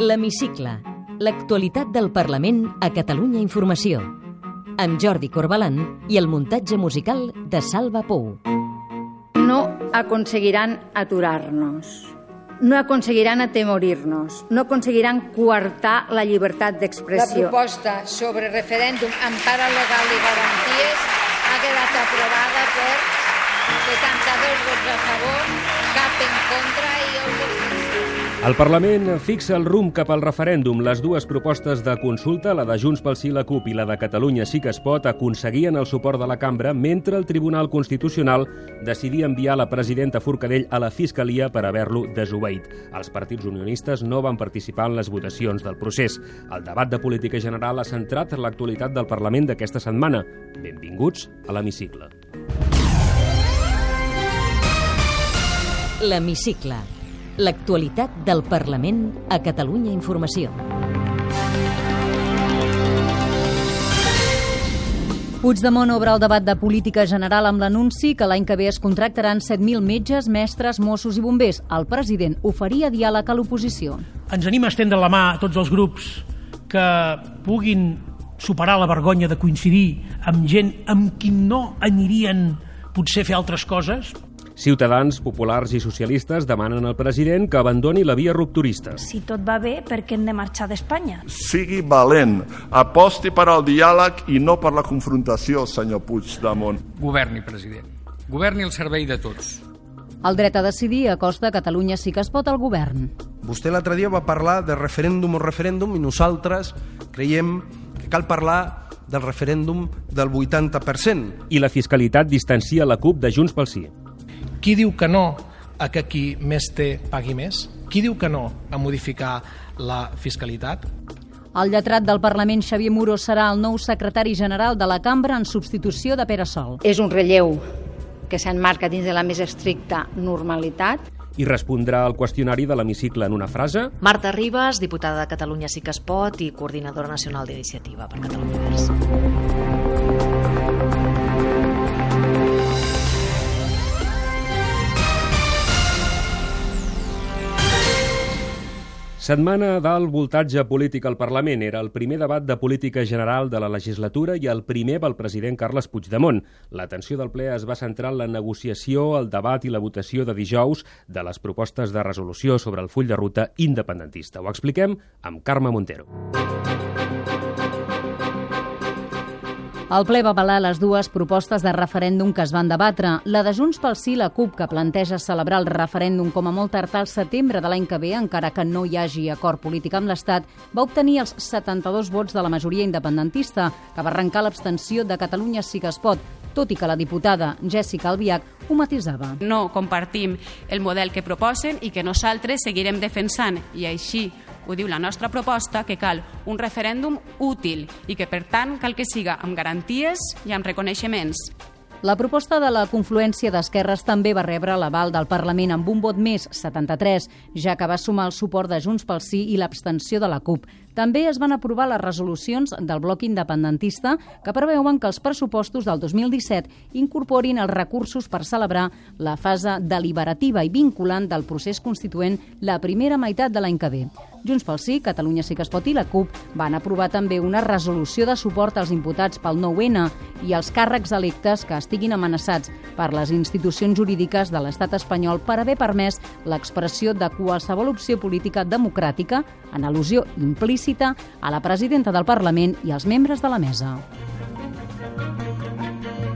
L'Hemicicle. L'actualitat del Parlament a Catalunya Informació. Amb Jordi Corbalan i el muntatge musical de Salva Pou. No aconseguiran aturar-nos. No aconseguiran atemorir-nos. No aconseguiran coartar la llibertat La d'expressió. proposta sobre referèndum ampara legal i garanties ha quedat aprovada per 72 vots a favor, cap en contra i 11 abstencions. El Parlament fixa el rumb cap al referèndum. Les dues propostes de consulta, la de Junts pel Sí la CUP i la de Catalunya sí que es pot, aconseguien el suport de la cambra mentre el Tribunal Constitucional decidia enviar la presidenta Forcadell a la Fiscalia per haver-lo desobeït. Els partits unionistes no van participar en les votacions del procés. El debat de política general ha centrat l'actualitat del Parlament d'aquesta setmana. Benvinguts a l'Hemicicle. L'Hemicicle. L'actualitat del Parlament a Catalunya Informació. Puigdemont obre el debat de política general amb l'anunci que l'any que ve es contractaran 7.000 metges, mestres, Mossos i bombers. El president oferia diàleg a l'oposició. ens anem a estendre la mà a tots els grups que puguin superar la vergonya de coincidir amb gent amb qui no anirien potser a fer altres coses. Ciutadans, populars i socialistes demanen al president que abandoni la via rupturista. Si tot va bé, per què hem de marxar d'Espanya? Sigui valent, aposti per al diàleg i no per la confrontació, senyor Puigdemont. Governi, president. Governi al servei de tots. El dret a decidir acosta Catalunya sí que es pot al govern. Vostè l'altre dia va parlar de referèndum o referèndum i nosaltres creiem que cal parlar del referèndum del 80%. I la fiscalitat distancia la CUP de Junts pel Sí. Qui diu que no a que qui més té pagui més? Qui diu que no a modificar la fiscalitat? El lletrat del Parlament, Xavier Muro, serà el nou secretari general de la cambra en substitució de Pere Sol. És un relleu que s'enmarca dins de la més estricta normalitat. I respondrà al qüestionari de l'hemicicle en una frase. Marta Ribas, diputada de Catalunya Sí que es pot i coordinadora nacional d'iniciativa per Catalunya Verds. Setmana d'alt voltatge polític al Parlament. Era el primer debat de política general de la legislatura i el primer pel president Carles Puigdemont. L'atenció del ple es va centrar en la negociació, el debat i la votació de dijous de les propostes de resolució sobre el full de ruta independentista. Ho expliquem amb Carme Montero. El ple va avalar les dues propostes de referèndum que es van debatre. La de Junts pel Sí la CUP, que planteja celebrar el referèndum com a molt tard al setembre de l'any que ve, encara que no hi hagi acord polític amb l'Estat, va obtenir els 72 vots de la majoria independentista, que va arrencar l'abstenció de Catalunya sí que es pot, tot i que la diputada Jessica Albiach ho matisava. No compartim el model que proposen i que nosaltres seguirem defensant, i així ho diu la nostra proposta, que cal un referèndum útil i que, per tant, cal que siga amb garanties i amb reconeixements. La proposta de la confluència d'esquerres també va rebre l'aval del Parlament amb un vot més, 73, ja que va sumar el suport de Junts pel Sí i l'abstenció de la CUP. També es van aprovar les resolucions del bloc independentista que preveuen que els pressupostos del 2017 incorporin els recursos per celebrar la fase deliberativa i vinculant del procés constituent la primera meitat de l'any que ve. Junts pel Sí, Catalunya sí que es pot i la CUP van aprovar també una resolució de suport als imputats pel 9-N i als càrrecs electes que estiguin amenaçats per les institucions jurídiques de l'estat espanyol per haver permès l'expressió de qualsevol opció política democràtica en al·lusió implícita a la presidenta del Parlament i als membres de la mesa.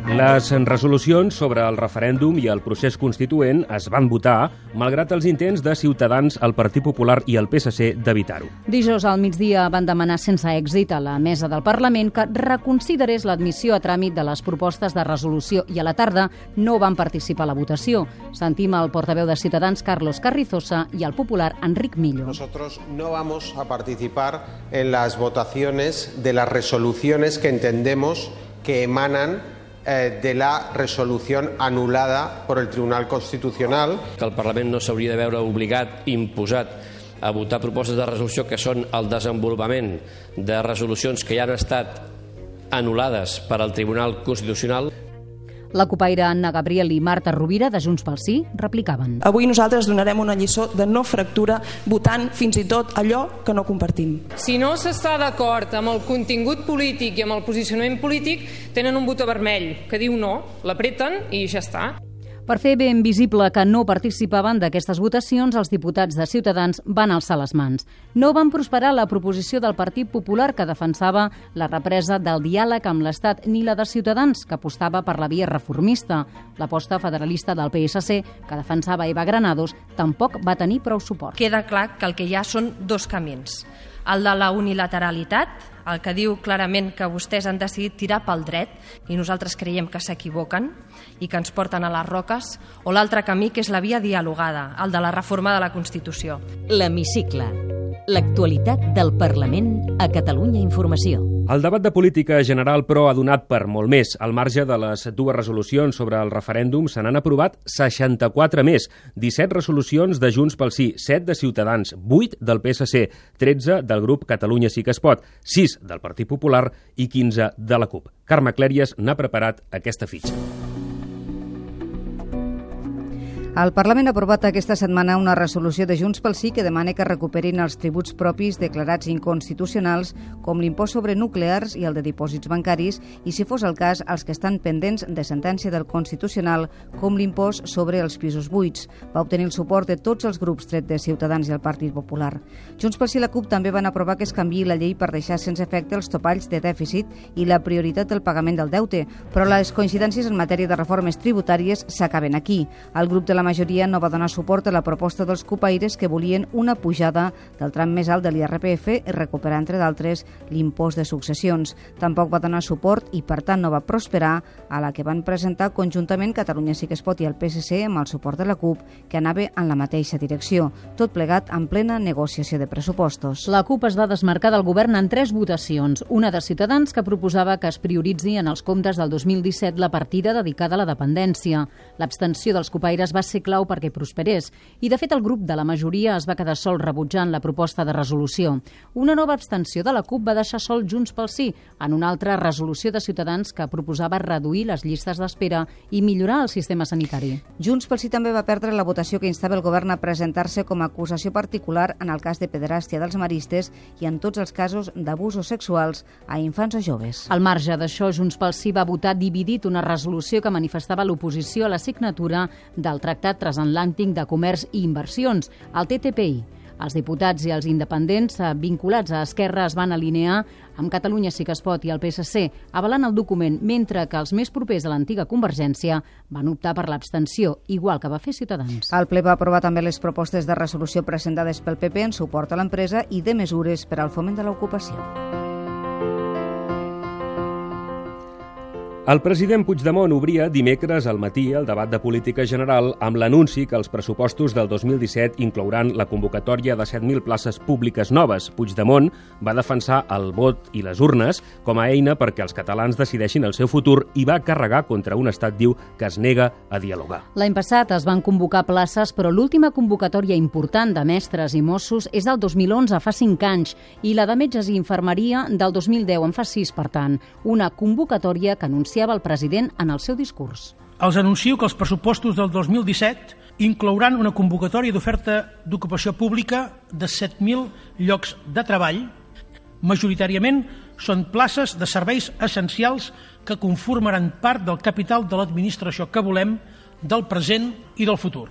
Les resolucions sobre el referèndum i el procés constituent es van votar malgrat els intents de Ciutadans, el Partit Popular i el PSC d'evitar-ho. Dijous al migdia van demanar sense èxit a la mesa del Parlament que reconsiderés l'admissió a tràmit de les propostes de resolució i a la tarda no van participar a la votació. Sentim el portaveu de Ciutadans, Carlos Carrizosa, i el popular Enric Millo. Nosotros no vamos a participar en las votaciones de las resoluciones que entendemos que emanan eh, de la resolución anulada por el Tribunal Constitucional. Que el Parlament no s'hauria de veure obligat, imposat, a votar propostes de resolució que són el desenvolupament de resolucions que ja han estat anul·lades per al Tribunal Constitucional La copaire Anna Gabriel i Marta Rovira, de Junts pel Sí, replicaven. Avui nosaltres donarem una lliçó de no fractura votant fins i tot allò que no compartim. Si no s'està d'acord amb el contingut polític i amb el posicionament polític, tenen un botó vermell que diu no, l'apreten i ja està. Per fer ben visible que no participaven d'aquestes votacions, els diputats de Ciutadans van alçar les mans. No van prosperar la proposició del Partit Popular que defensava la represa del diàleg amb l'Estat ni la de Ciutadans, que apostava per la via reformista. L'aposta federalista del PSC, que defensava Eva Granados, tampoc va tenir prou suport. Queda clar que el que hi ha són dos camins. El de la unilateralitat, el que diu clarament que vostès han decidit tirar pel dret i nosaltres creiem que s'equivoquen i que ens porten a les roques, o l'altre camí que és la via dialogada, el de la reforma de la Constitució. L'hemicicle. L'actualitat del Parlament a Catalunya Informació. El debat de política general, però, ha donat per molt més. Al marge de les dues resolucions sobre el referèndum, se n'han aprovat 64 més. 17 resolucions de Junts pel Sí, 7 de Ciutadans, 8 del PSC, 13 del grup Catalunya Sí que es pot, 6 del Partit Popular i 15 de la CUP. Carme Clèries n'ha preparat aquesta fitxa. El Parlament ha aprovat aquesta setmana una resolució de Junts pel Sí que demana que recuperin els tributs propis declarats inconstitucionals com l'impost sobre nuclears i el de dipòsits bancaris i, si fos el cas, els que estan pendents de sentència del Constitucional com l'impost sobre els pisos buits. Va obtenir el suport de tots els grups tret de Ciutadans i el Partit Popular. Junts pel Sí i la CUP també van aprovar que es canvi la llei per deixar sense efecte els topalls de dèficit i la prioritat del pagament del deute, però les coincidències en matèria de reformes tributàries s'acaben aquí. El grup de la majoria no va donar suport a la proposta dels copaires que volien una pujada del tram més alt de l'IRPF i recuperar, entre d'altres, l'impost de successions. Tampoc va donar suport i, per tant, no va prosperar a la que van presentar conjuntament Catalunya sí que es pot i el PSC amb el suport de la CUP, que anava en la mateixa direcció, tot plegat en plena negociació de pressupostos. La CUP es va desmarcar del govern en tres votacions. Una de Ciutadans que proposava que es prioritzi en els comptes del 2017 la partida dedicada a la dependència. L'abstenció dels copaires va ser clau perquè prosperés i, de fet, el grup de la majoria es va quedar sol rebutjant la proposta de resolució. Una nova abstenció de la CUP va deixar sol Junts pel Sí en una altra resolució de Ciutadans que proposava reduir les llistes d'espera i millorar el sistema sanitari. Junts pel Sí també va perdre la votació que instava el govern a presentar-se com a acusació particular en el cas de pederàstia dels maristes i en tots els casos d'abusos sexuals a infants o joves. Al marge d'això, Junts pel Sí va votar dividit una resolució que manifestava l'oposició a la signatura del Tractat Transatlàntic de Comerç i Inversions, el TTPI. Els diputats i els independents eh, vinculats a Esquerra es van alinear amb Catalunya sí que es pot i el PSC avalant el document, mentre que els més propers a l'antiga Convergència van optar per l'abstenció, igual que va fer Ciutadans. El ple va aprovar també les propostes de resolució presentades pel PP en suport a l'empresa i de mesures per al foment de l'ocupació. El president Puigdemont obria dimecres al matí el debat de política general amb l'anunci que els pressupostos del 2017 inclouran la convocatòria de 7.000 places públiques noves. Puigdemont va defensar el vot i les urnes com a eina perquè els catalans decideixin el seu futur i va carregar contra un estat, diu, que es nega a dialogar. L'any passat es van convocar places, però l'última convocatòria important de mestres i Mossos és del 2011, fa 5 anys, i la de metges i infermeria del 2010, en fa 6, per tant. Una convocatòria que anuncia anunciava el president en el seu discurs. Els anuncio que els pressupostos del 2017 inclouran una convocatòria d'oferta d'ocupació pública de 7.000 llocs de treball. Majoritàriament són places de serveis essencials que conformaran part del capital de l'administració que volem del present i del futur.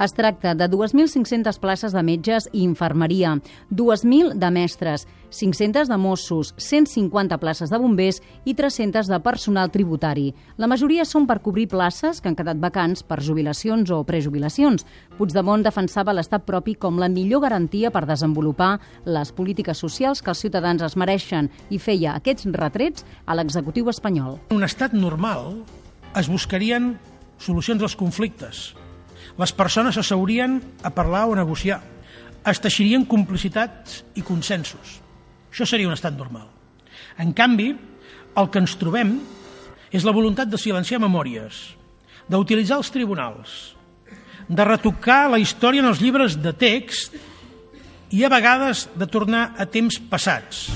Es tracta de 2.500 places de metges i infermeria, 2.000 de mestres, 500 de Mossos, 150 places de bombers i 300 de personal tributari. La majoria són per cobrir places que han quedat vacants per jubilacions o prejubilacions. Puigdemont defensava l'estat propi com la millor garantia per desenvolupar les polítiques socials que els ciutadans es mereixen i feia aquests retrets a l'executiu espanyol. En un estat normal es buscarien solucions als conflictes, les persones s'asseurien a parlar o a negociar. Es teixirien complicitats i consensos. Això seria un estat normal. En canvi, el que ens trobem és la voluntat de silenciar memòries, d'utilitzar els tribunals, de retocar la història en els llibres de text i a vegades de tornar a temps passats.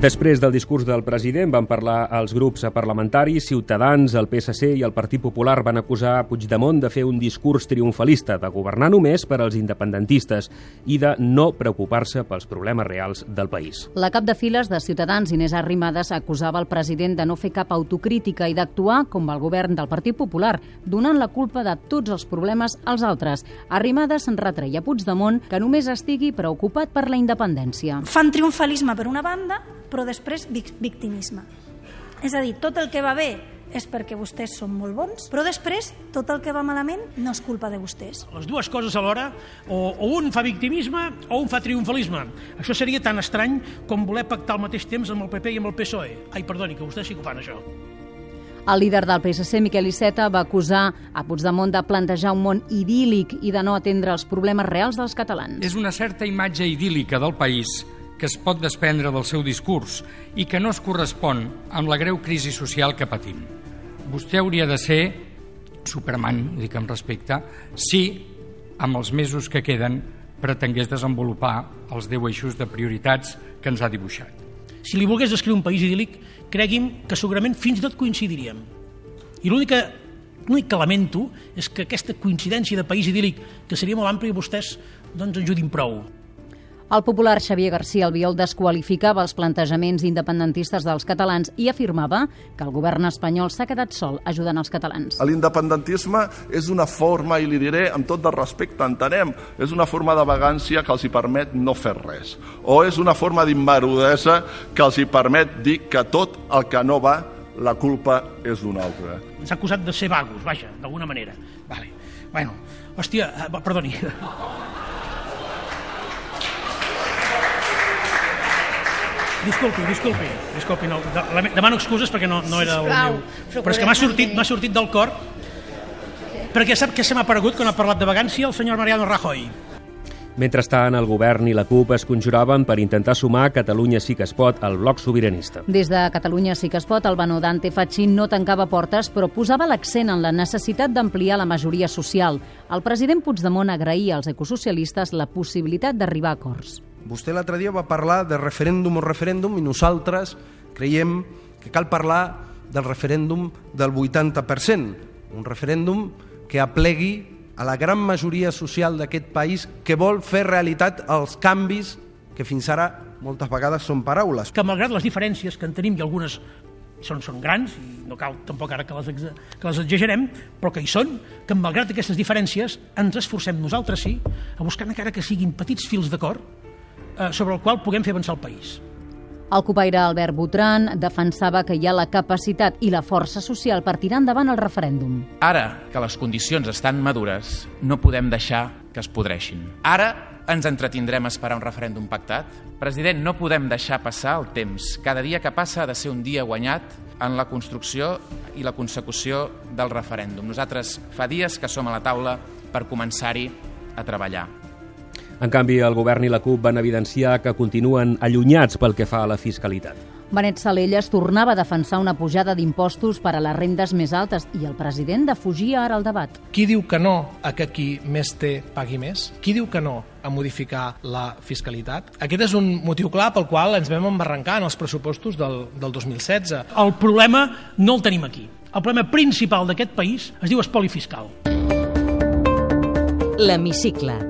Després del discurs del president van parlar els grups parlamentaris, Ciutadans, el PSC i el Partit Popular van acusar Puigdemont de fer un discurs triomfalista, de governar només per als independentistes i de no preocupar-se pels problemes reals del país. La cap de files de Ciutadans, Inés Arrimadas, acusava el president de no fer cap autocrítica i d'actuar com el govern del Partit Popular, donant la culpa de tots els problemes als altres. Arrimadas retreia a Puigdemont que només estigui preocupat per la independència. Fan triomfalisme per una banda, però després victimisme. És a dir, tot el que va bé és perquè vostès són molt bons, però després tot el que va malament no és culpa de vostès. Les dues coses alhora, o, o un fa victimisme o un fa triomfalisme. Això seria tan estrany com voler pactar al mateix temps amb el PP i amb el PSOE. Ai, perdoni, que vostès sí que ho fan, això. El líder del PSC, Miquel Iceta, va acusar a Puigdemont de plantejar un món idíl·lic i de no atendre els problemes reals dels catalans. És una certa imatge idíl·lica del país que es pot desprendre del seu discurs i que no es correspon amb la greu crisi social que patim. Vostè hauria de ser Superman, dic amb respecte, si amb els mesos que queden pretengués desenvolupar els 10 eixos de prioritats que ens ha dibuixat. Si li volgués descriure un país idíl·lic, cregui'm que segurament fins i tot coincidiríem. I l'únic que que lamento és que aquesta coincidència de país idíl·lic, que seria molt àmplia, vostès doncs, ajudin prou. El popular Xavier García Albiol desqualificava els plantejaments independentistes dels catalans i afirmava que el govern espanyol s'ha quedat sol ajudant els catalans. L'independentisme és una forma, i li diré amb tot de respecte, entenem, és una forma de vagància que els hi permet no fer res. O és una forma d'immarudesa que els hi permet dir que tot el que no va la culpa és d'un altre. S'ha acusat de ser vagos, vaja, d'alguna manera. Vale. Bueno, hòstia, eh, perdoni. Disculpi, disculpi, disculpi, no, demano excuses perquè no, no era el meu... Però és que m'ha sortit, m'ha sortit del cor perquè sap què se m'ha aparegut quan ha parlat de vagància el senyor Mariano Rajoy. Mentrestant, el govern i la CUP es conjuraven per intentar sumar Catalunya sí que es pot al bloc sobiranista. Des de Catalunya sí que es pot, el Bano Dante Fachin no tancava portes, però posava l'accent en la necessitat d'ampliar la majoria social. El president Puigdemont agraïa als ecosocialistes la possibilitat d'arribar a acords. Vostè l'altre dia va parlar de referèndum o referèndum i nosaltres creiem que cal parlar del referèndum del 80%, un referèndum que aplegui a la gran majoria social d'aquest país que vol fer realitat els canvis que fins ara moltes vegades són paraules. Que malgrat les diferències que en tenim i algunes són, són grans, i no cal tampoc ara que les, que les exagerem, però que hi són, que malgrat aquestes diferències ens esforcem nosaltres sí a buscar encara que siguin petits fils d'acord eh, sobre el qual puguem fer avançar el país. El copaire Albert Botran defensava que hi ha la capacitat i la força social per tirar endavant el referèndum. Ara que les condicions estan madures, no podem deixar que es podreixin. Ara ens entretindrem a esperar un referèndum pactat? President, no podem deixar passar el temps. Cada dia que passa ha de ser un dia guanyat en la construcció i la consecució del referèndum. Nosaltres fa dies que som a la taula per començar-hi a treballar. En canvi, el govern i la CUP van evidenciar que continuen allunyats pel que fa a la fiscalitat. Benet Salelles tornava a defensar una pujada d'impostos per a les rendes més altes i el president defugia ara el debat. Qui diu que no a que qui més té pagui més? Qui diu que no a modificar la fiscalitat? Aquest és un motiu clar pel qual ens vam embarrancar en els pressupostos del, del 2016. El problema no el tenim aquí. El problema principal d'aquest país es diu espoli fiscal. L'hemicicle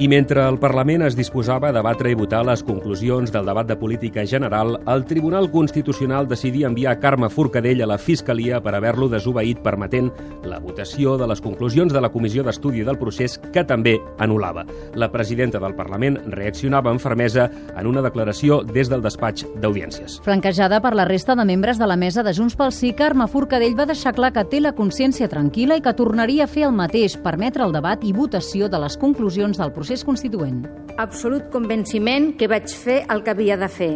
I mentre el Parlament es disposava a debatre i votar les conclusions del debat de política general, el Tribunal Constitucional decidia enviar Carme Forcadell a la Fiscalia per haver-lo desobeït permetent la votació de les conclusions de la Comissió d'Estudi del Procés, que també anul·lava. La presidenta del Parlament reaccionava amb fermesa en una declaració des del despatx d'audiències. Flanquejada per la resta de membres de la mesa de Junts pel Sí, Carme Forcadell va deixar clar que té la consciència tranquil·la i que tornaria a fer el mateix, permetre el debat i votació de les conclusions del procés procés constituent. Absolut convenciment que vaig fer el que havia de fer,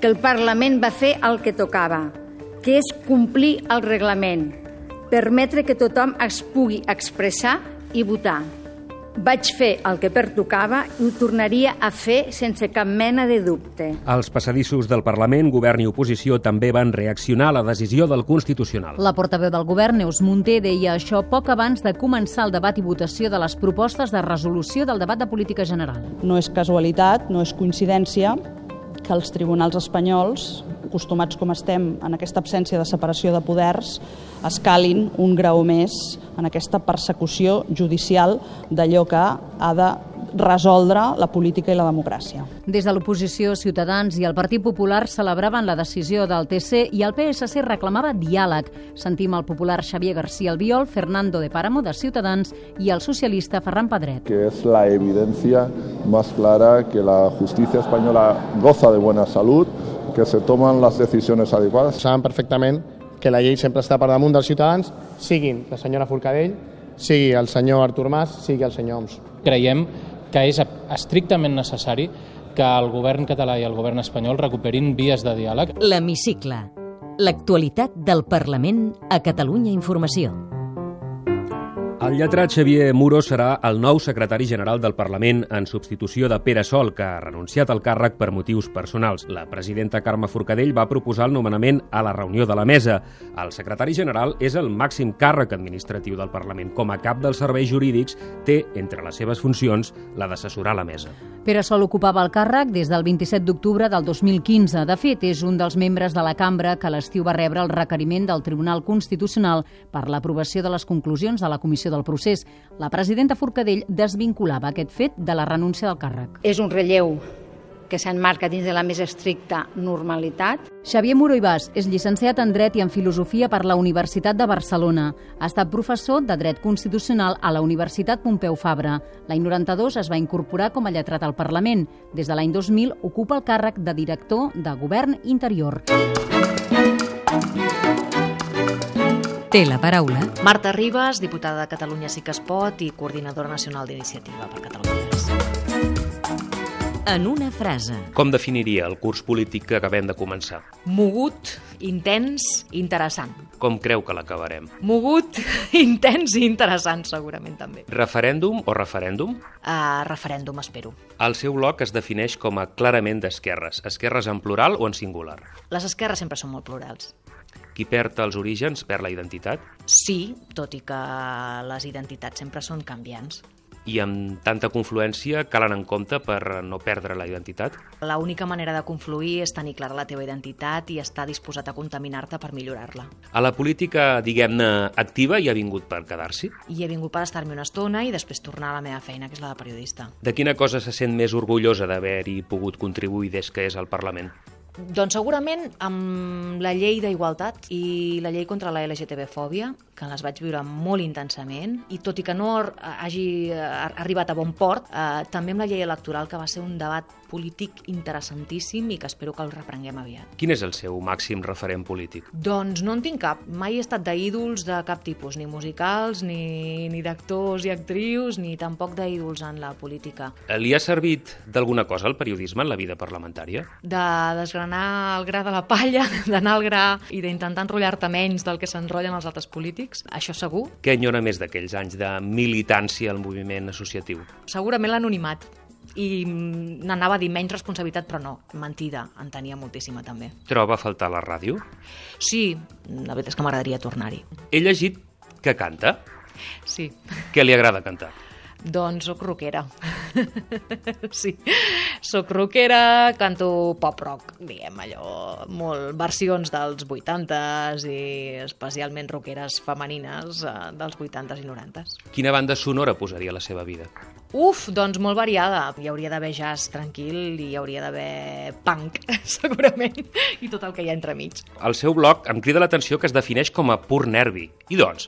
que el Parlament va fer el que tocava, que és complir el reglament, permetre que tothom es pugui expressar i votar. Vaig fer el que pertocava i ho tornaria a fer sense cap mena de dubte. Als passadissos del Parlament, govern i oposició també van reaccionar a la decisió del Constitucional. La portaveu del govern, Neus Munté, deia això poc abans de començar el debat i votació de les propostes de resolució del debat de política general. No és casualitat, no és coincidència que els tribunals espanyols, acostumats com estem en aquesta absència de separació de poders, escalin un grau més en aquesta persecució judicial d'allò que ha de resoldre la política i la democràcia. Des de l'oposició, Ciutadans i el Partit Popular celebraven la decisió del TC i el PSC reclamava diàleg. Sentim el popular Xavier García Albiol, Fernando de Páramo de Ciutadans i el socialista Ferran Pedret. Que es la evidencia más clara que la justicia española goza de buena salud, que se toman las decisiones adecuadas. Saben perfectament que la llei sempre està per damunt dels ciutadans, siguin la senyora Forcadell, sigui el senyor Artur Mas, sigui el senyor Oms. Creiem que és estrictament necessari que el govern català i el govern espanyol recuperin vies de diàleg. L'Hemicicle. L'actualitat del Parlament a Catalunya Informació. El lletrat Xavier Muro serà el nou secretari general del Parlament en substitució de Pere Sol, que ha renunciat al càrrec per motius personals. La presidenta Carme Forcadell va proposar el nomenament a la reunió de la mesa. El secretari general és el màxim càrrec administratiu del Parlament. Com a cap dels serveis jurídics, té entre les seves funcions la d'assessorar la mesa. Pere Sol ocupava el càrrec des del 27 d'octubre del 2015. De fet, és un dels membres de la cambra que l'estiu va rebre el requeriment del Tribunal Constitucional per l'aprovació de les conclusions de la Comissió del procés. La presidenta Forcadell desvinculava aquest fet de la renúncia del càrrec. És un relleu que s'enmarca dins de la més estricta normalitat. Xavier Muro i Bas és llicenciat en Dret i en Filosofia per la Universitat de Barcelona. Ha estat professor de Dret Constitucional a la Universitat Pompeu Fabra. L'any 92 es va incorporar com a lletrat al Parlament. Des de l'any 2000 ocupa el càrrec de director de Govern Interior. Té la paraula Marta Ribas, diputada de Catalunya Sí que es pot i coordinadora nacional d'iniciativa per Catalunya en una frase. Com definiria el curs polític que acabem de començar? Mogut, intens, interessant. Com creu que l'acabarem? Mogut, intens i interessant, segurament també. Referèndum o referèndum? Uh, referèndum, espero. El seu bloc es defineix com a clarament d'esquerres. Esquerres en plural o en singular? Les esquerres sempre són molt plurals. Qui perd els orígens perd la identitat? Sí, tot i que les identitats sempre són canviants. I amb tanta confluència calen en compte per no perdre la identitat? La única manera de confluir és tenir clara la teva identitat i estar disposat a contaminar-te per millorar-la. A la política, diguem-ne, activa hi ha vingut per quedar-s'hi? I he vingut per estar-me una estona i després tornar a la meva feina, que és la de periodista. De quina cosa se sent més orgullosa d'haver-hi pogut contribuir des que és al Parlament? Doncs segurament amb la llei d'igualtat i la llei contra la LGTB-fòbia, que les vaig viure molt intensament, i tot i que no hagi arribat a bon port, eh, també amb la llei electoral, que va ser un debat polític interessantíssim i que espero que el reprenguem aviat. Quin és el seu màxim referent polític? Doncs no en tinc cap. Mai he estat d'ídols de cap tipus, ni musicals, ni, ni d'actors i actrius, ni tampoc d'ídols en la política. Li ha servit d'alguna cosa el periodisme en la vida parlamentària? De desgranar el gra de la palla, d'anar al gra i d'intentar enrotllar-te menys del que s'enrotllen els altres polítics, això segur. Què enyora més d'aquells anys de militància al moviment associatiu? Segurament l'anonimat i n'anava a dir menys responsabilitat, però no, mentida, en tenia moltíssima també. Troba a faltar la ràdio? Sí, la veritat és que m'agradaria tornar-hi. He llegit que canta? Sí. Què li agrada cantar? Doncs sóc rockera. sí, sóc rockera, canto pop-rock, diguem allò, molt versions dels 80s i especialment rockeres femenines eh, dels 80s i 90s. Quina banda sonora posaria a la seva vida? Uf, doncs molt variada. Hi hauria d'haver jazz tranquil i hi hauria d'haver punk, segurament, i tot el que hi ha entremig. El seu blog em crida l'atenció que es defineix com a pur nervi. I doncs?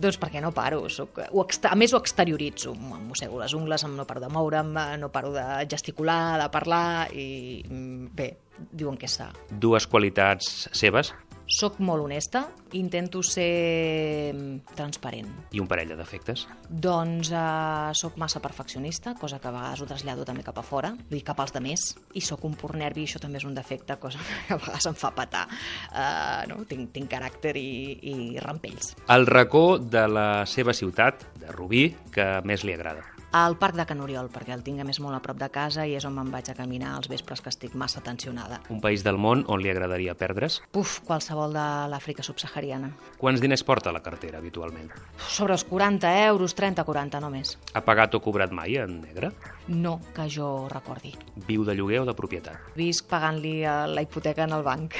Doncs perquè no paro. Soc, ho a més, ho exterioritzo. Em mossego les ungles, no paro de moure'm, no paro de gesticular, de parlar i bé, diuen que és sa. Dues qualitats seves? Soc molt honesta, intento ser transparent. I un parell de defectes? Doncs eh, sóc massa perfeccionista, cosa que a vegades ho trasllado també cap a fora, vull dir, cap als demés, i sóc un pur nervi, això també és un defecte, cosa que a vegades em fa patar. Uh, no? tinc, tinc caràcter i, i rampells. El racó de la seva ciutat, de Rubí, que més li agrada? Al Parc de Can Oriol, perquè el tinc a més molt a prop de casa i és on me'n vaig a caminar als vespres que estic massa tensionada. Un país del món on li agradaria perdre's? Puf, qualsevol de l'Àfrica subsahariana. Quants diners porta la cartera habitualment? Sobre els 40 euros, 30-40 només. Ha pagat o cobrat mai en negre? No, que jo recordi. Viu de lloguer o de propietat? Visc pagant-li eh, la hipoteca en el banc.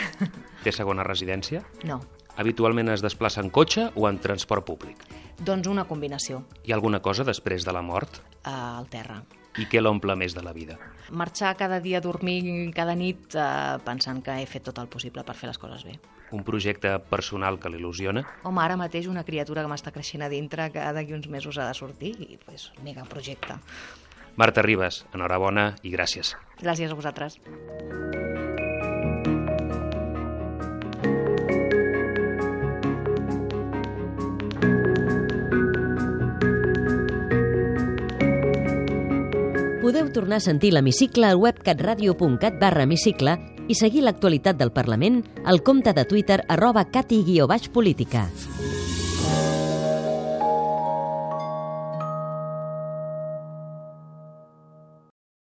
Té segona residència? No. Habitualment es desplaça en cotxe o en transport públic? Doncs una combinació. Hi ha alguna cosa després de la mort? Uh, al terra. I què l'omple més de la vida? Marxar cada dia a dormir cada nit uh, pensant que he fet tot el possible per fer les coses bé. Un projecte personal que l'il·lusiona? Home, ara mateix una criatura que m'està creixent a dintre que d'aquí uns mesos ha de sortir i pues, mega projecte. Marta Ribas, enhorabona i gràcies. Gràcies a vosaltres. Tornar a sentir l'hemicicle al web catradio.cat barra hemicicle i seguir l'actualitat del Parlament al compte de Twitter arroba cati-política.